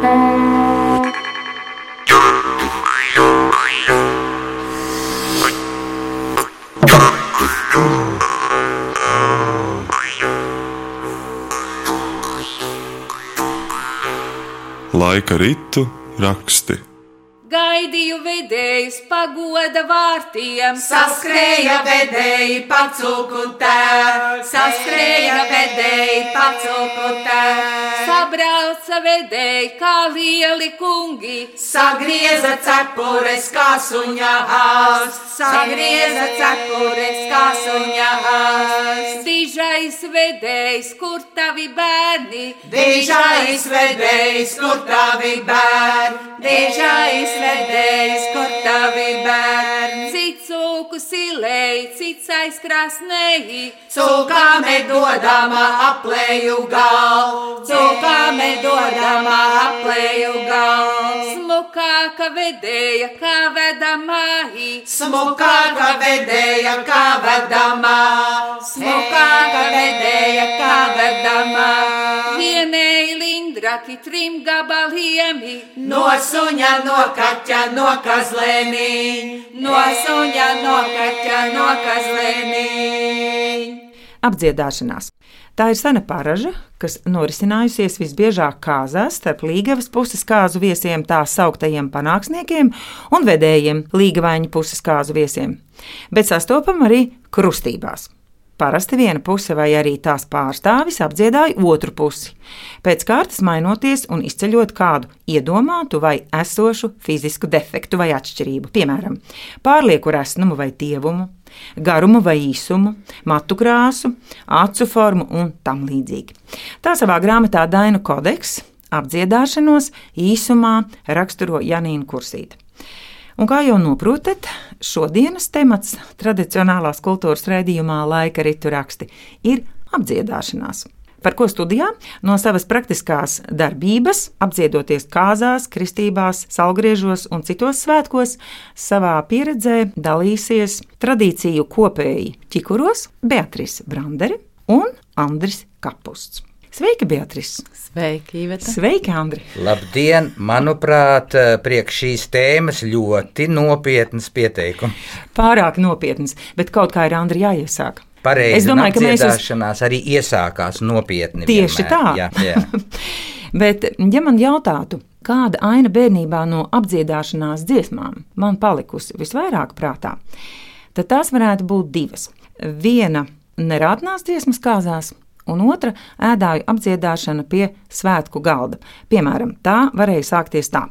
Laika ritu raksti. Gaidīju vedējus pagoda vārtiem, Saskrēja vedēji pacūkutē, saskrēja vedēji pacūkutē, sabrauca vedēji kā lieli kungi, sagrieza cepures kā suņahās, sagrieza cepures kā suņahās. Dižais vedējs, kur tavi bērni, Dižais vedējs, kur tavi bērni, dižais vedējs, kur tavi bērni. Cicūku silēji, cits aizkrasnēji, cūkāme dodama aplēju gal, cūkāme dodama aplēju gal. Smukāka vedēja, kā vedamāji, smukāka vedēja kā vedamā, smukāka vedēja, kā vedamā. Vienēji lindraki trim gabaliem, no suņa, no kaķa, no kazlēnī, no suņa, no kaķa, no kazlēnī. Apdziedāšanās. Tā ir sena paraža, kas norisinājusies visbiežāk kāzās starp līgavas puses kāzu viesiem, tā sauktajiem panāksniekiem un vedējiem līgavaņu puses kāzu viesiem, bet sastopam arī krustībās. Parasti viena puse vai arī tās pārstāvis apdziedāja otru pusi, pēc kārtas mainoties un izceļot kādu iedomātu vai esošu fizisku defektu vai atšķirību, piemēram, pārlieku resnumu vai tievumu, garumu vai īsumu, matu krāsu, acu formu un tam līdzīgi. Tā savā grāmatā Dainu kodeks apdziedāšanos īsumā raksturo Janīna Kursīta. Un kā jau noprotat, šodienas temats tradicionālās kultūras raidījumā laika ritu raksti ir apdziedāšanās. Par ko studijā no savas praktiskās darbības, apdziedoties kāzās, kristībās, salgriežos un citos svētkos, savā pieredzē dalīsies tradīciju kopēji ķikuros Beatrice Brandere un Andris Kapusts. Sveika, Beatrice! Sveiki, Iveta! Sveiki, Andri! Labdien! Manuprāt, priekš šīs tēmas ļoti nopietnas pieteikums. Pārāk nopietnas, bet kaut kā ir Andri jāiesāk. Pareizi, es domāju, ka mēs uz... arī iesākās nopietni. Tieši vienmēr. tā. Jā, jā. Bet, ja man jautātu, kāda aina bērnībā no apdziedāšanās dziesmām man palikusi visvairāk prātā, tad tās varētu būt divas. Viena nerātnās dziesmas kāzās, un otra ēdāju apdziedāšana pie svētku galda. Piemēram, tā varēja sākties tā.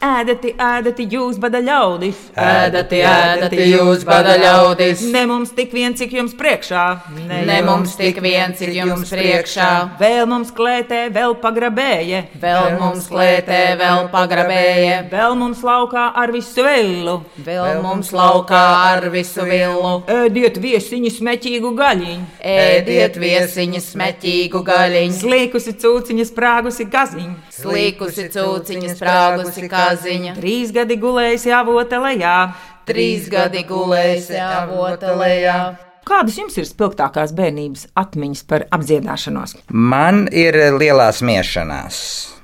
Ēdati, ēdati jūs, bada ļaudis, ēdati, ēdati jūs, bada ļaudis. Ne mums tik viens, cik jums priekšā, ne, ne mums tik viens, cik jums priekšā. Vēl mums klētē, vēl pagrabēja, vēl mums klētē, vēl pagrabēja, vēl mums laukā ar visu villu, vēl mums laukā ar visu villu. Ēdiet viesiņu smeķīgu gaļiņu, ēdiet viesiņu smeķīgu gaļiņu, slīkusi cūciņa sprāgusi gaziņu, slīkusi cūciņa sprāgusi gaziņu ziņa. Trīs gadi gulējis jāvota lejā. Trīs gadi gulējis jāvota lejā. Kādas jums ir spilgtākās bērnības atmiņas par apdziedāšanos? Man ir lielās miešanās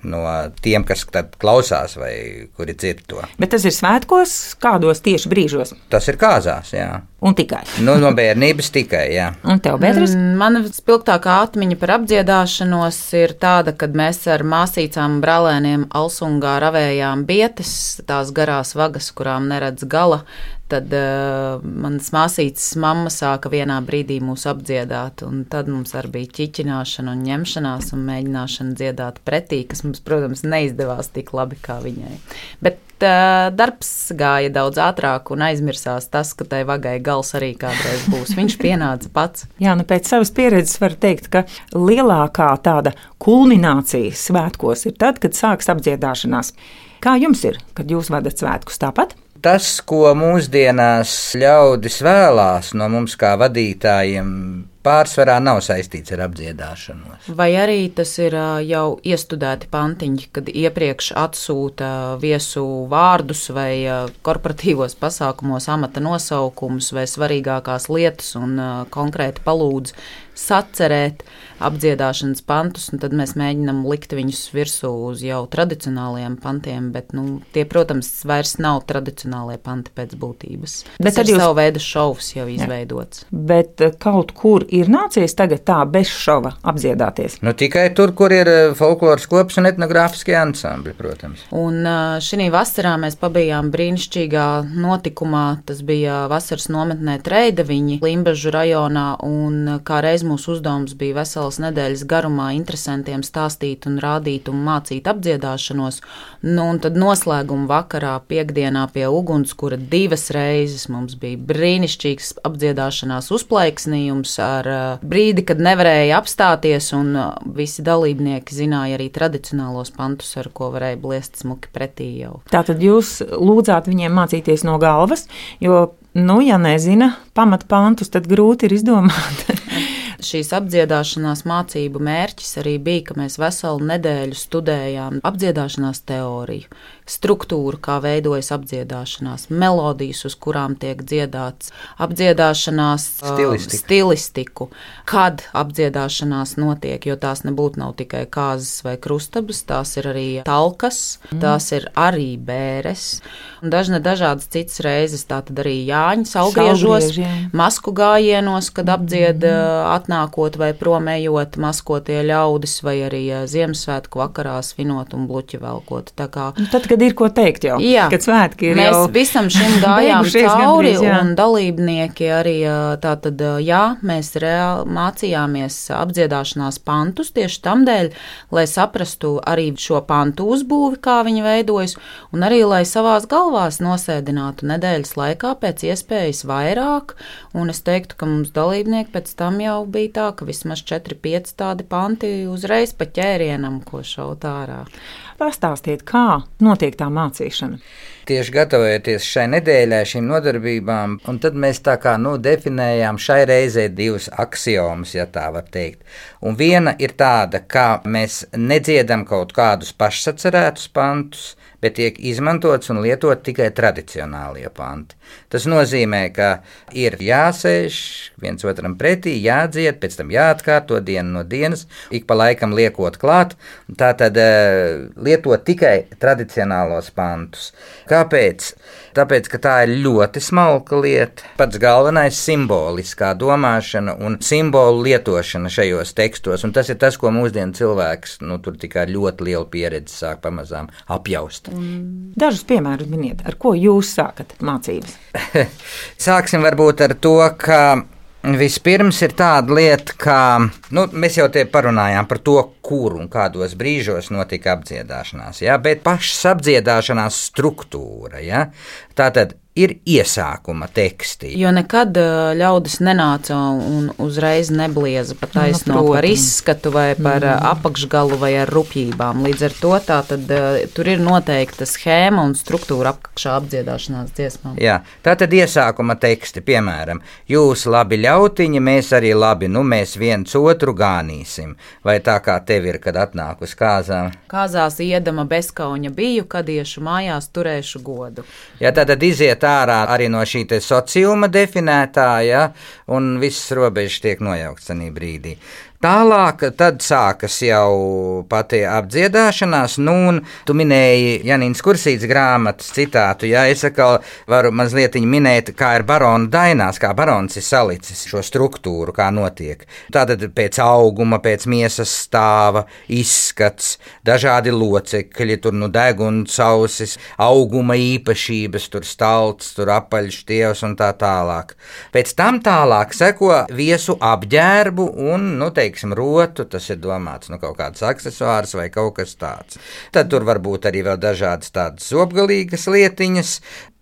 no tiem, kas klausās vai kuri dzird to. Bet tas ir svētkos, kādos tieši brīžos? Tas ir kāzās, jā. Un tikai. Nu, no bērnības tikai, jā. Un tev, Beatrice? Mm, mana spilgtākā atmiņa par apdziedāšanos ir tāda, kad mēs ar māsīcām brālēniem Alsungā ravējām bietes, tās garās vagas, kurām neredz gala. Tad uh, manas māsītes mamma sāka vienā brīdī mūs apdziedāt, un tad mums arī bija ķiķināšana un ņemšanās un mēģināšana dziedāt pretī, kas mums, protams, neizdevās tik labi kā viņai. Bet uh, darbs gāja daudz ātrāk un aizmirsās tas, ka tai vagai gals arī kādreiz būs. Viņš pienāca pats. Jā, nu pēc savas pieredzes var teikt, ka lielākā tāda kulminācija svētkos ir tad, kad sāks apdziedāšanās. Kā jums ir, kad jūs vadat svētkus tāpat? Tas, ko mūsdienās ļaudis vēlās no mums kā vadītājiem, pārsvarā nav saistīts ar apdziedāšanos. Vai arī tas ir jau iestudēti pantiņi, kad iepriekš atsūta viesu vārdus vai korporatīvos pasākumos amata nosaukumus vai svarīgākās lietas un konkrēti palūdz sacerēt, apdziedāšanas pantus, un tad mēs mēģinām likt viņus virsū uz jau tradicionālajiem pantiem, bet nu, tie, protams, vairs nav tradicionālie panti pēc būtības. Bet Tas ir jūs... savu veidu šovs jau izveidots. Jā. Bet eh, kaut kur ir nācies tagad tā bez šova apdziedāties? Nu, tikai tur, kur ir eh, folkloras kops un etnogrāfiskie ansambļi, protams. Un eh, šī vasarā mēs pabijām brīnišķīgā notikumā. Tas bija vasaras nometnē Treidaviņi, Limbažu rajonā, un kā reiz mūsu uzdevums bija veselas nedēļas garumā interesantiem stāstīt un rādīt un mācīt apdziedāšanos. Nu, un tad noslēguma vakarā, piekdienā pie ugunskura divas reizes mums bija brīnišķīgs apdziedāšanās uzplaiksnījums ar brīdi, kad nevarēja apstāties, un visi dalībnieki zināja arī tradicionālos pantus, ar ko varēja bliest smuki pretī jau. Tātad jūs lūdzāt viņiem mācīties no galvas, jo, nu, ja nezina pamatpantus, tad grūti ir izdomāt. Šīs apdziedāšanās mācību mērķis arī bija, ka mēs veselu nedēļu studējām apdziedāšanās teoriju, struktūru, kā veidojas apdziedāšanās, melodijas, uz kurām tiek dziedāts, apdziedāšanās stilistiku, stilistiku kad apdziedāšanās notiek, jo tās nebūtu nav tikai kāzas vai krustabas, tās ir arī talkas, mm. tās ir arī bēres, un dažne dažādas citas reizes, tā tad arī Jāņas augriežos, masku gājienos, kad apdzied mm. Atnākot vai promējot maskotie ļaudis, vai arī Ziemassvētku vakarā svinot un bluķi velkot. Kā, nu, tad, kad ir ko teikt jau. Jā, kad svētki ir. Mēs jau visam šim gājām cauri, gandrīz, un dalībnieki arī tā tad, jā, mēs reāli mācījāmies apdziedāšanās pantus tieši tam dēļ, lai saprastu arī šo pantu uzbūvi, kā viņi veidojas, un arī lai savās galvās nosēdinātu nedēļas laikā pēc iespējas vairāk, un es teiktu, ka mums dalībnieki pēc tam jau bija tā, ka vismaz 4-5 tādi panti uzreiz pa ķērienam, ko šaut ārā. Pastāstiet, kā notiek tā mācīšana. Tieši gatavojoties šai nedēļai, šīm nodarbībām, un tad mēs tā kā nu, definējām šai reizē divas axiomas, ja tā var teikt. Un viena ir tāda, ka mēs nedziedam kaut kādus pašsacerētus pantus, bet tiek izmantots un lietot tikai tradicionālie panti. Tas nozīmē, ka ir jāsēž viens otram pretī, jādzied, pēc tam jāatkārto dienu no dienas, ik pa laikam liekot klāt. Tā tad eh, lietot tikai tradicionālos pantus. Kāpēc? Tāpēc, ka tā ir ļoti smalka lieta. Pats galvenais - simboliskā domāšana un simbolu lietošana šajos tekstos. Un tas ir tas, ko mūsdienu cilvēks nu, tur tikai ļoti liela pieredze sāk pamazām apjaust. Dažus piemērus miniet, ar ko jūs sākat mācības? Sāksim varbūt ar to, ka Vispirms ir tāda lieta, ka nu, mēs jau te parunājām par to, kur un kādos brīžos notika apdziedāšanās, ja? bet pašas apdziedāšanās struktūra. Ja? Tātad ir iesākuma teksti. Jo nekad ļaudis nenāca un uzreiz neblieza pa taisno no, par izskatu vai par mm. apakšgalu vai ar rupjībām. Līdz ar to tā tad tur ir noteikta schēma un struktūra apakšā apdziedāšanās dziesmām. Jā, tā tad iesākuma teksti, piemēram, jūs labi ļautiņi, mēs arī labi, nu mēs viens otru gānīsim. Vai tā kā tev ir, kad atnāk uz kāzām? Kāzās iedama bezkauņa biju, kad iešu mājās turēšu godu. Jā, tā tad iziet ārā arī no šī sociuma definētā, ja, un visas robežas tiek nojauktas tajā brīdī. Tālāk sākas jau pati apdziedāšanās, nu, un tu minēji Janīnas Kursītas grāmatas citātu, jā, es atkal varu mazliet minēt, kā ir barona dainās, kā barons ir salicis šo struktūru, kā notiek. Tātad pēc auguma, pēc miesas stāva, izskats, dažādi locekļi, tur nu deguns, ausis, auguma īpašības, tur stalts, tur apaļš tievs un tā tālāk. Pēc tam tālāk seko viesu apģērbu un, nu, te teiksim, rotu, tas ir domāts nu, kaut kāds accessors vai kaut kas tāds. Tad tur var būt arī vēl dažādas tādas zobgalīgas lietiņas.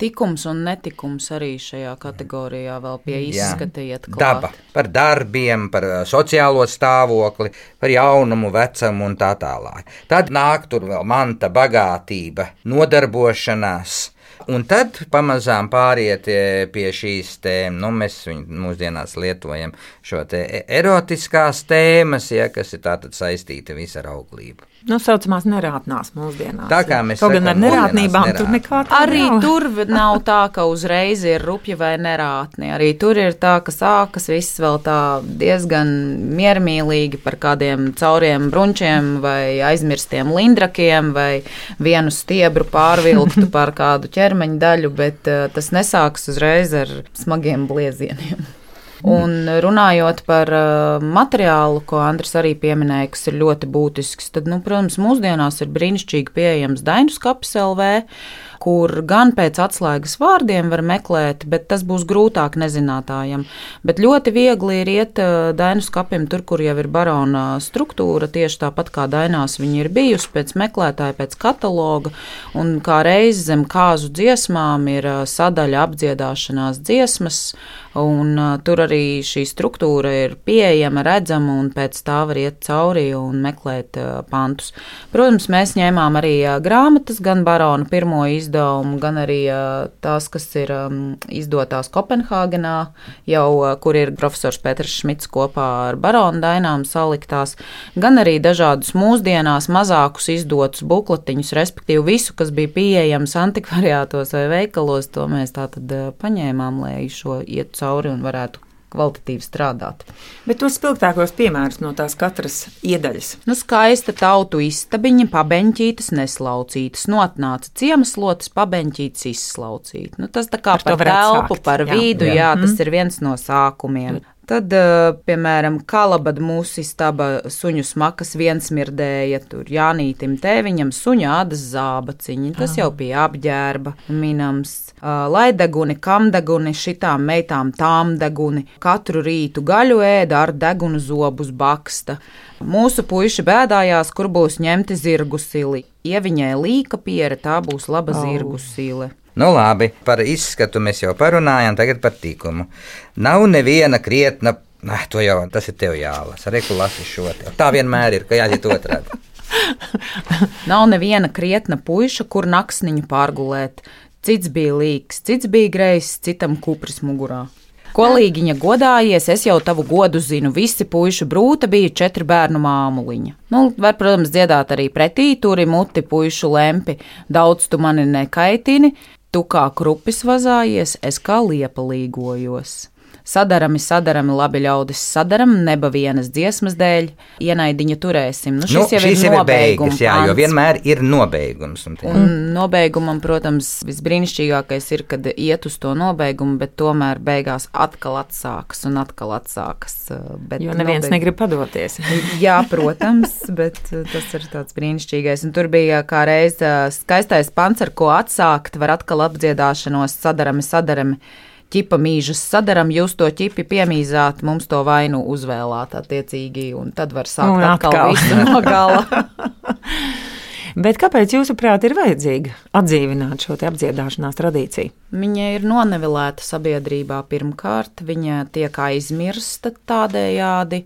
Tikums un netikums arī šajā kategorijā vēl pie izskata iet klāt. Daba, par darbiem, par sociālo stāvokli, par jaunumu, vecumu un tā tālāk. Tad nāk tur vēl manta bagātība, nodarbošanās Un tad pamazām pāriet e, pie šīs tēmas, nu, mēs viņu mūsdienās lietojam šo te e- erotiskās tēmas, ja, kas ir tātad saistīta visa ar auglību. Nu, saucamās nerātnās mūsdienās. Tā kā mēs Kaut gan ar nerātnībām mūsdienās tur nekā tāda Arī nav. tur nav tā, ka uzreiz ir rupja vai nerātni. Arī tur ir tā, ka sākas viss vēl tā diezgan miermīlīgi par kādiem cauriem brunčiem vai aizmirstiem lindrakiem vai vienu stiebru pārvilktu par kādu ķermeņa daļu, bet uh, tas nesāks uzreiz ar smagiem bliezieniem. Un runājot par uh, materiālu, ko Andris arī pieminēja, kas ir ļoti būtisks, tad, nu, protams, mūsdienās ir brīnišķīgi pieejams Dainu skats LV, kur gan pēc atslēgas vārdiem var meklēt, bet tas būs grūtāk nezinātājam. Bet ļoti viegli ir iet Dainu skapim tur, kur jau ir barona struktūra, tieši tāpat kā Dainās viņa ir bijusi, pēc meklētāja, pēc kataloga, un kā reiz zem kāzu dziesmām ir sadaļa apdziedāšanās dziesmas, un tur arī šī struktūra ir pieejama, redzama, un pēc tā var iet cauri un meklēt pantus. Protams, mēs ņēmām arī grāmatas, gan barona pirmo izdevumu, gan arī tās, kas ir izdotās Kopenhāgenā, jau kur ir profesors Pēters Šmits kopā ar barona dainām saliktās, gan arī dažādus mūsdienās mazākus izdotus bukletiņus, respektīvi visu, kas bija pieejams antikvariātos vai veikalos, to mēs tātad uh, paņēmām, lai šo iet cauri un varētu kvalitatīvi strādāt. Bet tos spilgtākos piemērus no tās katras iedaļas. Nu, skaista tautu istabiņa, pabeņķītas, neslaucītas. Notnāca ciemeslotes, pabeņķītas, izslaucīt. Nu, tas tā kā par telpu, par jā. vidu, Jā. jā, tas ir viens no sākumiem. Tad, eh, piemēram, kalabada mūsu istaba suņu smakas viensmirdēja, tur Jānītim tēviņam suņa ādas zābaciņi, tas jau pie apģērba minams. Uh, Laideguni, kamdeguni, šitām meitām tām deguni, katru rītu gaļu ēda ar degunu zobus baksta. Mūsu puiši bēdājās, kur būs ņemti zirgu sili. Ieviņai līka piera, tā būs laba zirgu sile. Nu, labi, par izskatu mēs jau parunājām, tagad par tīkumu. Nav neviena krietna. Nē, to jau tas ir tev jālasa. Rekulāsi šo te. Tā vienmēr ir, ka jāiet otrādi. Nav neviena krietna puika, kur naksniņu pārgulēt. Cits bija līks, cits bija greizs, citam kupris mugurā. Kolīgiņa godājies, es jau tavu godu zinu. Visi puiši brūta bija četri bērnu māmuliņa. Nu, var, protams, dziedāt arī pretī, turi muti puišu lempi. Daudz tu mani nekaitini, tu kā krupis vazājies, es kā liepa līgojos. Sadarami, sadarami, labi ļaudis, sadaram, neba vienas dziesmas dēļ, ienaidiņa turēsim. Nu, šis Nu, jau šis ir jau ir nobeigums. beigas, jā, jo pants. vienmēr ir nobeigums. Un, Un nobeigumam, protams, visbrīnišķīgākais ir, kad iet uz to nobeigumu, bet tomēr beigās atkal atsākas un atkal atsākas. uh, Bet Jo neviens nobeig- negrib padoties. Jā, protams, bet uh, tas ir tāds brīnišķīgais. Un tur bija kā reiz uh, skaistais pants, ar ko atsākt, var atkal apdziedāšanos, sadarami, sadarami. Ķipa mīžas sadaram, jūs to ķipi piemīzāt, mums to vainu uzvēlāt attiecīgi, un tad var sākt Un atkal, atkal. visu no gala. Bet kāpēc, jūsuprāt, ir vajadzīga atdzīvināt šo apdziedāšanās tradīciju? Viņa ir nonevilēta sabiedrībā pirmkārt, viņa tiek aizmirsta tādējādi,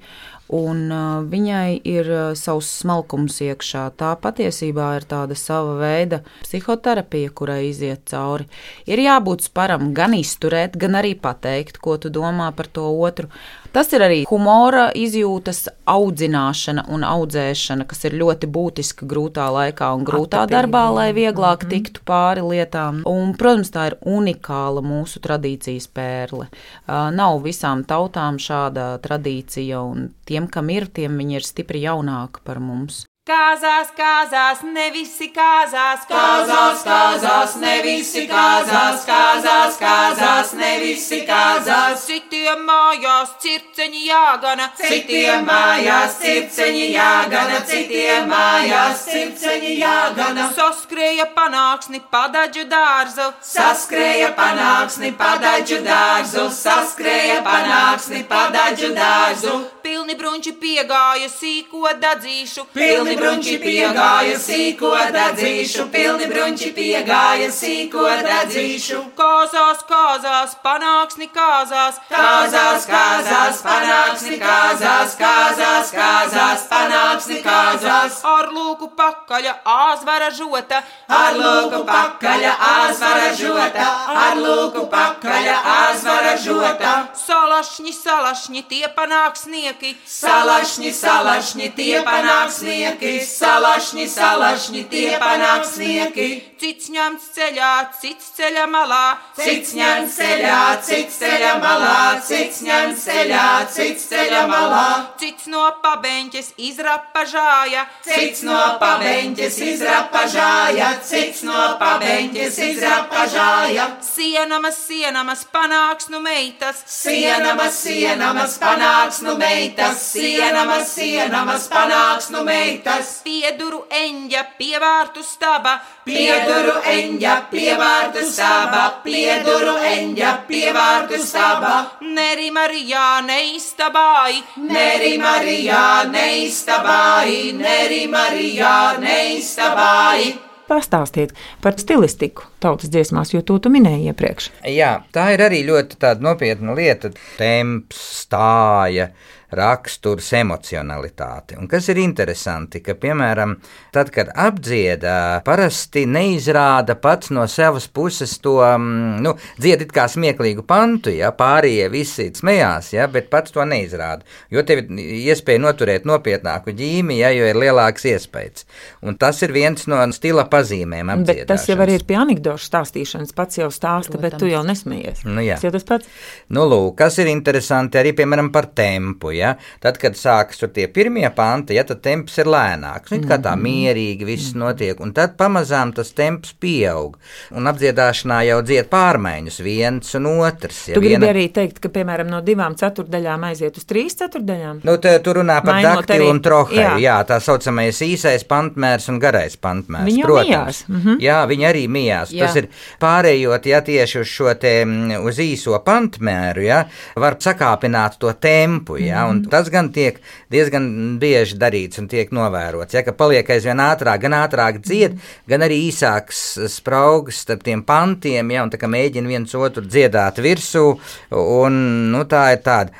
un uh, viņai ir uh, savs smalkums iekšā. Tā patiesībā ir tāda sava veida psihoterapija, kurai iziet cauri. Ir jābūt sparam gan izturēt, gan arī pateikt, ko tu domā par to otru. Tas ir arī humora izjūtas audzināšana un audzēšana, kas ir ļoti būtiska grūtā laikā un grūtā Atapība. darbā, lai vieglāk tiktu pāri lietām. Un, protams, tā ir unikāla mūsu tradīcijas pērle. Uh, Nav visām tautām šāda tradīcija, un tiem, kam ir, tiem viņi ir stipri jaunāki par mums. Kāzās, kāzās, ne visi kāzās, Kāzās, kāzās, ne visi kāzās, kāzās, kāzās, ne visi kāzās. Citiem mājās circeņi jāgana, Citiem mājās circeņi jāgana, citiem mājās circeņi jāgana. Saskrēja panāksni padaģu dārzu, Saskrēja panāksni padaģu dārzu, saskrēja panāksni padaģu dārzu. pilni brunči piegāja sīko dadzīšu, Pilni brunči piegāja sīko dedzīšu, pilni brunči piegāja sīko dedzīšu. Kāzās, kāzās, panāksni kāzās, Kāzās, kāzās, panāksni kāzās, kāzās, kāzās, panāksni kāzās. ar lūku pakaļa āzvara žota, Ar lūku pakaļa āzvara žota, ar lūku pakaļa āzvara žota. salašņi, salašņi, tie panāksnieki, Salašņi, salašņi, tie panāksnieki, salašņi, salašņi, tie panāksnieki. cits ņemts ceļā, cits ceļa malā, Cits ņem ceļā, cits ceļa malā, cits ņem ceļā, cits ceļa malā. cits no pabeņķes izrapažāja, Cits no pabeņķes izrapažāja, cits no pabeņķes izrapažāja. sienamas, sienamas, panāksnu meitas, Sienamas, sienamas, panāks nu meitas, sienamas, sienamas, panāks nu meitas. Pieduru eņģa, pievārtu staba, Pieduru eņģa, pievārtu stāba, pieduru eņģa, pievārtu stāba. Neri Marijā neiztabāji, Neri Marijā neiztabāji, Neri Marijā neiztabāji. Pastāstiet par stilistiku tautas dziesmās, jo to tu minēji iepriekš. Jā, tā ir arī ļoti tāda nopietna lieta. Temps, stāja, raksturs, emocionalitāte. Un kas ir interesanti, ka, piemēram, tad, kad apdziedā, parasti neizrāda pats no savas puses to, mm, nu, dziedāt kā smieklīgu pantu, ja pārējie visi smējās, ja, bet pats to neizrāda. Jo tev ir iespēja noturēt nopietnāku ģīmi, ja, jo ir lielāks iespējas. Un tas ir viens no stila pazīmēm. Bet tas jau arī ir pie anekdošu stāstīšanas. Pats jau stāsta, bet tu jau nesmējies. Nu, jā. Tas jau tas pats. Nu, lūk, kas ir interesanti arī, piemēram, par tempu. Ja? Tad, kad sākas tie pirmie panti, ja, tad temps ir lēnāks. Nu, kā tā mierīgi viss notiek, un tad pamazām tas temps pieaug. Un apdziedāšanā jau dzied pārmaiņas, viens un otrs. Ja, Tu gribi viena- arī teikt, ka, piemēram, no divām ceturdaļām aiziet uz trīs ceturdaļām? Nu, te, tur runā par daktilu un trohai. Jā. jā. tā saucamais īsais pantmērs un garais pantmērs. Viņi jau protams. mijās, mhm. Jā, viņi arī mijās. Jā. Tas ir pārējot, ja tieši uz šo te, mm, uz īso pantmēru, ja, var sakāpināt to tempu, ja, un Mhm. tas gan tiek diezgan bieži darīts un tiek novērots, ja, ka paliek aizvien ātrāk, gan ātrāk dzied, Mhm. gan arī īsāks spraugs starp tiem pantiem, ja, un tā kā mēģina viens otru dziedāt virsū, un, nu, tā ir tāda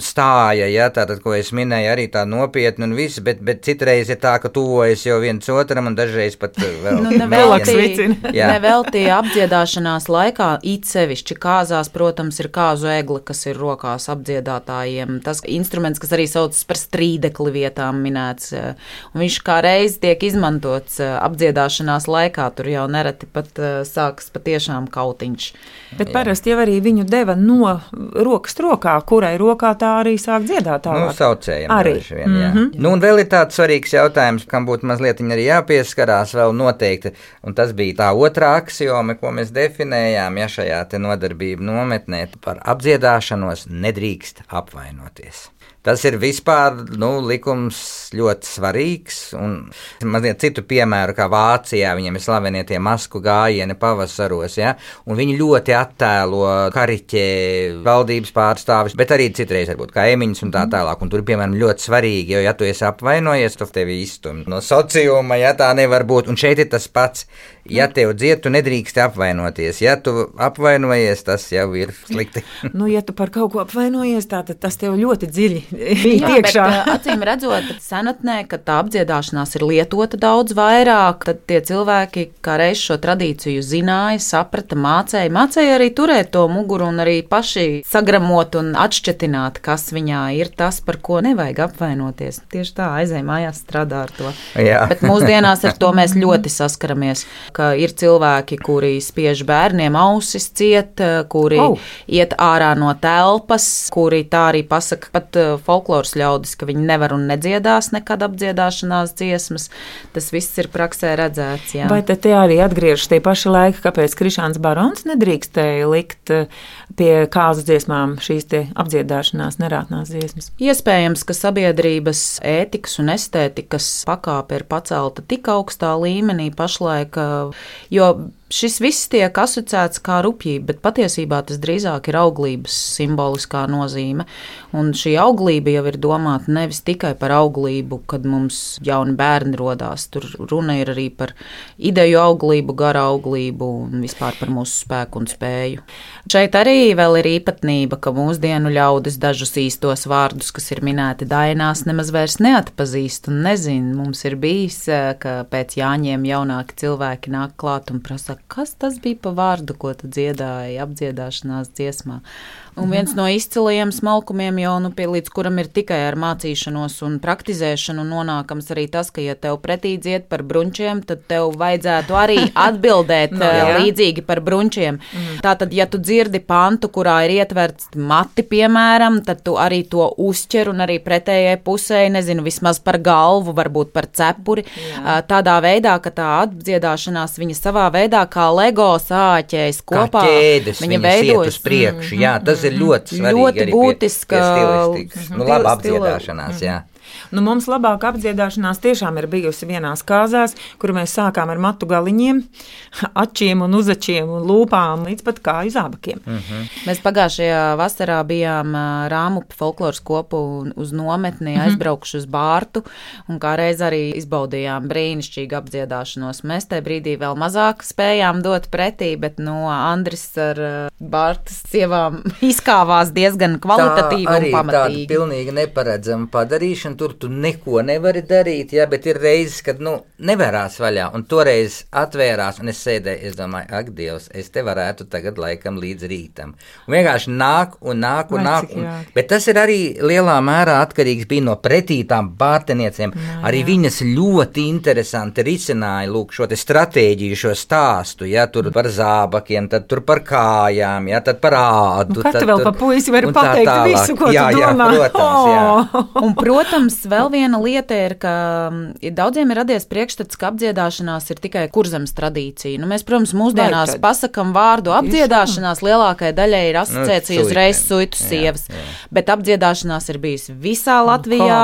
stāja, ja, tātad, ko es minēju, arī tā nopietna un viss, bet, bet citreiz ir tā, ka tuvojas jau viens otram un dažreiz pat uh, vēl. Nu, nevelti, nevelti apdziedāšanās laikā, it sevišķi kāzās, protams, ir kāzu egle, kas ir rokās apdziedātājiem. Tas instruments, kas arī saucas par strīdekli vietām minēts, eh, un viņš kā reiz tiek izmantots eh, apdziedāšanās laikā, tur jau nereti pat eh, sākas patiešām kautiņš. Bet parasti jau arī viņu deva no rokas rokā, kurai rokā tā arī sāk dziedāt. Nu, tālāk. saucējiem Arī. vien, jā. Mm -hmm. nu, un vēl ir tāds svarīgs jautājums, kam būtu mazliet arī jāpieskarās vēl noteikti, un tas bija tā otrā axioma, ko mēs definējām, ja šajā te nodarbību nometnē par apdziedāšanos nedrīkst apvainoties. Tas ir vispār nu, likums ļoti svarīgs. Un mazliet citu piemēru, kā Vācijā, viņiem ir slavenie tie masku gājieni pavasaros, ja? un viņi ļoti attēlo kariķē valdības pārstāvis, bet arī citreiz varbūt kaimiņus un tā tālāk. Un tur, piemēram, ļoti svarīgi, jo, ja tu esi apvainojies, tad tevi izstum no sociuma, ja tā nevar būt. Un šeit ir tas pats. Ja tev dzied, tu nedrīkst apvainoties. Ja tu apvainojies, tas jau ir slikti. Nu, ja tu par kaut ko apvainojies, tā, tad tas tev ļoti dziļi iekšā. acīm redzot, senatnē, kad tā apdziedāšanās ir lietota daudz vairāk, tad tie cilvēki, kā reiz šo tradīciju zināja, saprata, mācīja, mācīja arī turēt to muguru un arī paši sagramot un atšķetināt, kas viņā ir tas, par ko nevajag apvainoties. Tieši tā, aizēj mājās strādā ar to. Jā. Bet mūsdienās ar to mēs ļoti saskaramies, ka ir cilvēki, kuri spiež bērniem ausis ciet, kuri Oh. iet ārā no telpas, kuri tā arī pasaka pat eh, folkloras ļaudis, ka viņi nevar un nedziedās nekad apdziedāšanās dziesmas. Tas viss ir praksē redzēts. Jā. Vai te arī atgriežas tie paši laiki, kāpēc Krišāns Barons nedrīkstēja likt eh, pie kāzu dziesmām šīs apdziedāšanās nerātnās dziesmas? Iespējams, ka sabiedrības ētikas un estētikas pakāpe ir pacelta tik augstā līmenī pašlaik, eh, jo šis viss tiek asociēts kā rupjība, bet patiesībā tas drīzāk ir auglības simboliskā nozīme. Un šī auglība jau ir domāta nevis tikai par auglību, kad mums jauni bērni rodās. Tur runa ir arī par ideju auglību, gara auglību un vispār par mūsu spēku un spēju. Šeit arī vēl ir īpatnība, ka mūsdienu ļaudis dažus īstos vārdus, kas ir minēti dainās, nemaz vairs neatpazīst un nezin. Mums ir bijis, eh, ka pēc Jāņiem jaunāki cilvēki nāk klāt un prasa, kas tas bija pa vārdu, ko tu dziedāji apdziedāšanās dziesmā. Un viens no izcilajiem smalkumiem, jau nu, pie, līdz kuram ir tikai ar mācīšanos un praktizēšanu, nonākams arī tas, ka, ja tev pretī dzied par brunčiem, tad tev vajadzētu arī atbildēt no, jā. līdzīgi par brunčiem. Mm. Tātad, ja tu dzirdi pantu, kurā ir ietverts mati, piemēram, tad tu arī to uzķer un arī pretējai pusē, nezinu, vismaz par galvu, varbūt par cepuri. Jā. Tādā veidā, ka tā atdziedāšanās viņa savā veidā kā LEGO sāķēs kopā. Kā ķēdes, viņa veidojas uz priekšu. Mm. Jā, tas tas ir ļoti svarīgi. Ļoti būtiska. Pie, pie nu, laba apdziedāšanās, jā. Nu, mums labāka apdziedāšanās tiešām ir bijusi vienās kāzās, kur mēs sākām ar matu galiņiem, ačiem un uzačiem un lūpām līdz pat kāju zābakiem. Mm -hmm. Mēs pagājušajā vasarā bijām Rāmu folkloras kopu uz nometni, mm -hmm. aizbraukuši uz Bārtu un kā reiz arī izbaudījām brīnišķīgu apdziedāšanos. Mēs tajā brīdī vēl mazāk spējām dot pretī, bet no Andris ar Bārtas sievām izkāvās diezgan kvalitatīvi tā un pamatīgi. Tā pilnīgi neparedzama padarīšana tur tu neko nevari darīt, jā, bet ir reizes, kad, nu, nevērās vaļā, un toreiz atvērās, un es sēdēju, es domāju, ak, Dievs, es te varētu tagad laikam līdz rītam. Un vienkārši nāk un nāk un Vai nāk, un, bet tas ir arī lielā mērā atkarīgs bija no pretītām bārteniecēm. Nā, arī jā. viņas ļoti interesanti risināja, lūk, šo te stratēģiju, šo stāstu, jā, tur par zābakiem, tad tur par kājām, jā, tad par ādu. Nu, tad, tad vēl pa puisi var pateikt visu, ko jā, tu domā. Jā, protams, jā. un, protams, Protams, vēl viena lieta ir, ka mm, daudziem ir radies priekšstats, ka apdziedāšanās ir tikai kurzemes tradīcija. Nu, mēs, protams, mūsdienās Vai, pasakam vārdu apdziedāšanās, lielākajai daļai ir asociēcija nu, uzreiz suitu sievas, jā, jā. bet apdziedāšanās ir bijusi visā nu, Latvijā,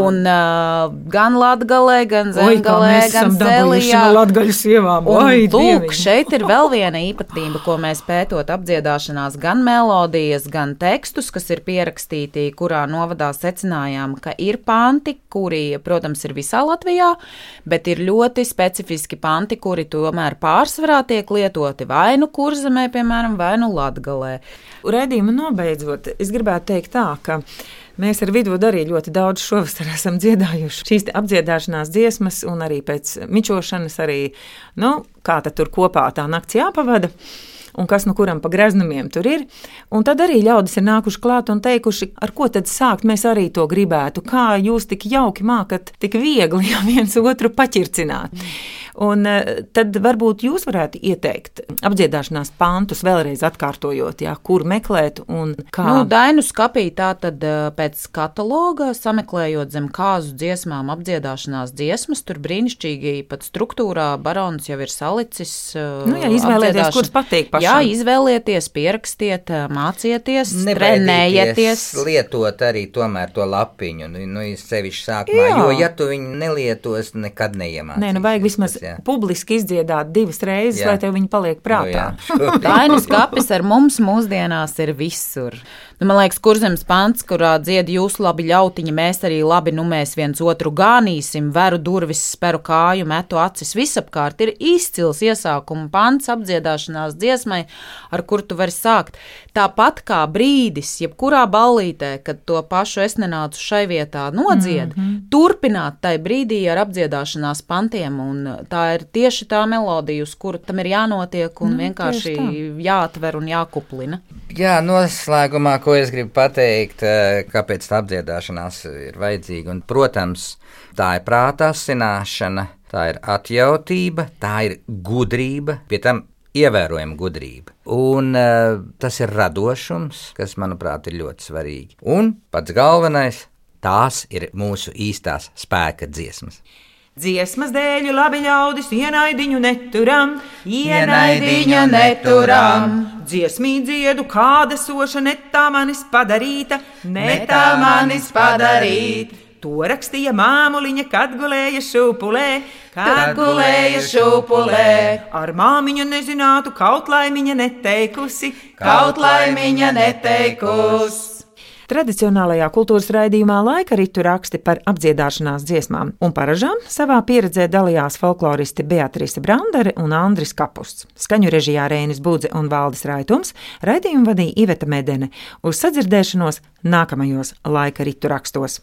un uh, gan Latgalē, gan Zemgalē, Oi, gan Selijā. Latgaļu sievām. Oi, lūk, dieviņi. šeit ir vēl viena īpatnība, ko mēs pētot apdziedāšanās, gan melodijas, gan tekstus, kas ir pierakstīti, kurā novadā secinājām, ka ir ir panti, kuri, protams, ir visā Latvijā, bet ir ļoti specifiski panti, kuri tomēr pārsvarā tiek lietoti vai nu kurzemē, piemēram, vai nu latgalē. Redījumu nobeidzot, es gribētu teikt tā, ka. Mēs ar vidu arī ļoti daudz šovasar esam dziedājuši šīs apdziedāšanās dziesmas, un arī pēc mičošanas, arī, nu, kā tur kopā tā nakts jāpavada un kas nu kuram pa greznumiem tur ir. Un tad arī ļaudis ir nākuši klāt un teikuši, ar ko tad sākt, mēs arī to gribētu. Kā jūs tik jauki mākat, tik viegli ja viens otru paķircināt. Mm. Un eh, tad varbūt jūs varētu ieteikt apdziedāšanās pantus vēlreiz atkārtojot, jā, kur meklēt un kā. Nu, Dainu skapī tā tad eh, pēc kataloga sameklējot zem kāzu dziesmām apdziedāšanās dziesmas, tur brīnišķīgi pat struktūrā barons jau ir salicis. Eh, nu, jā, izvēlēties, kuras patīk pašam. Jā, izvēlieties, pierakstiet, mācieties, trenējieties. Lietot arī tomēr to lapiņu, nu, nu sevišķi sākumā, jā. jo ja tu viņu nelietos, nekad neiemācīsies. Nē, nu vajag vismaz jā. publiski izdziedāt divas reizes, jā. lai tev viņi paliek prātā. Nu, Tainas kapis ar mums mūsdienās ir visur. Nu, man liekas, kurzems pants, kurā dzied jūs labi ļautiņi, mēs arī labi, nu mēs viens otru gānīsim, veru durvis, speru kāju, metu acis visapkārt. Ir izcils iesākuma pants apdziedāšanās dziesmai, ar kur tu vari sākt. Tāpat kā brīdis, jebkurā ballītē, kad to pašu es nenācu šai vietā nodzied, mm -hmm. turpināt tai brīdī ar apdziedāšanās pantiem, un tā ir tieši tā melodija, uz kuru tam ir jānotiek un mm, vienkārši jāatver un jākuplina. Jā, noslēgumā ko es gribu pateikt, eh, kāpēc tā apdziedāšanās ir vajadzīga. Un, protams, tā ir prāta asināšana, tā ir atjautība, tā ir gudrība, pie tam ievērojama gudrība. Un uh, tas ir radošums, kas, manuprāt, ir ļoti svarīgi. Un pats galvenais, tās ir mūsu īstās spēka dziesmas. Dziesmas dēļ labi ļaudis ienaidiņu neturam, ienaidiņu neturam. Dziesmī dziedu, kāda soša netā manis padarīta, netā manis padarīt. To rakstīja māmuliņa, kad gulēja šūpulē, Kad gulēja šūpulē, Ar māmiņu nezinātu, kaut laimiņa neteikusi, kaut laimiņa neteikusi. Tradicionālajā kultūras raidījumā laika ritu raksti par apdziedāšanās dziesmām un paražām savā pieredzē dalījās folkloristi Beatrice Brandere un Andris Kapusts. Skaņu režijā Rēnis Budze un Valdis Raitums raidījumu vadīja Iveta Medene uz sadzirdēšanos nākamajos laika ritu rakstos.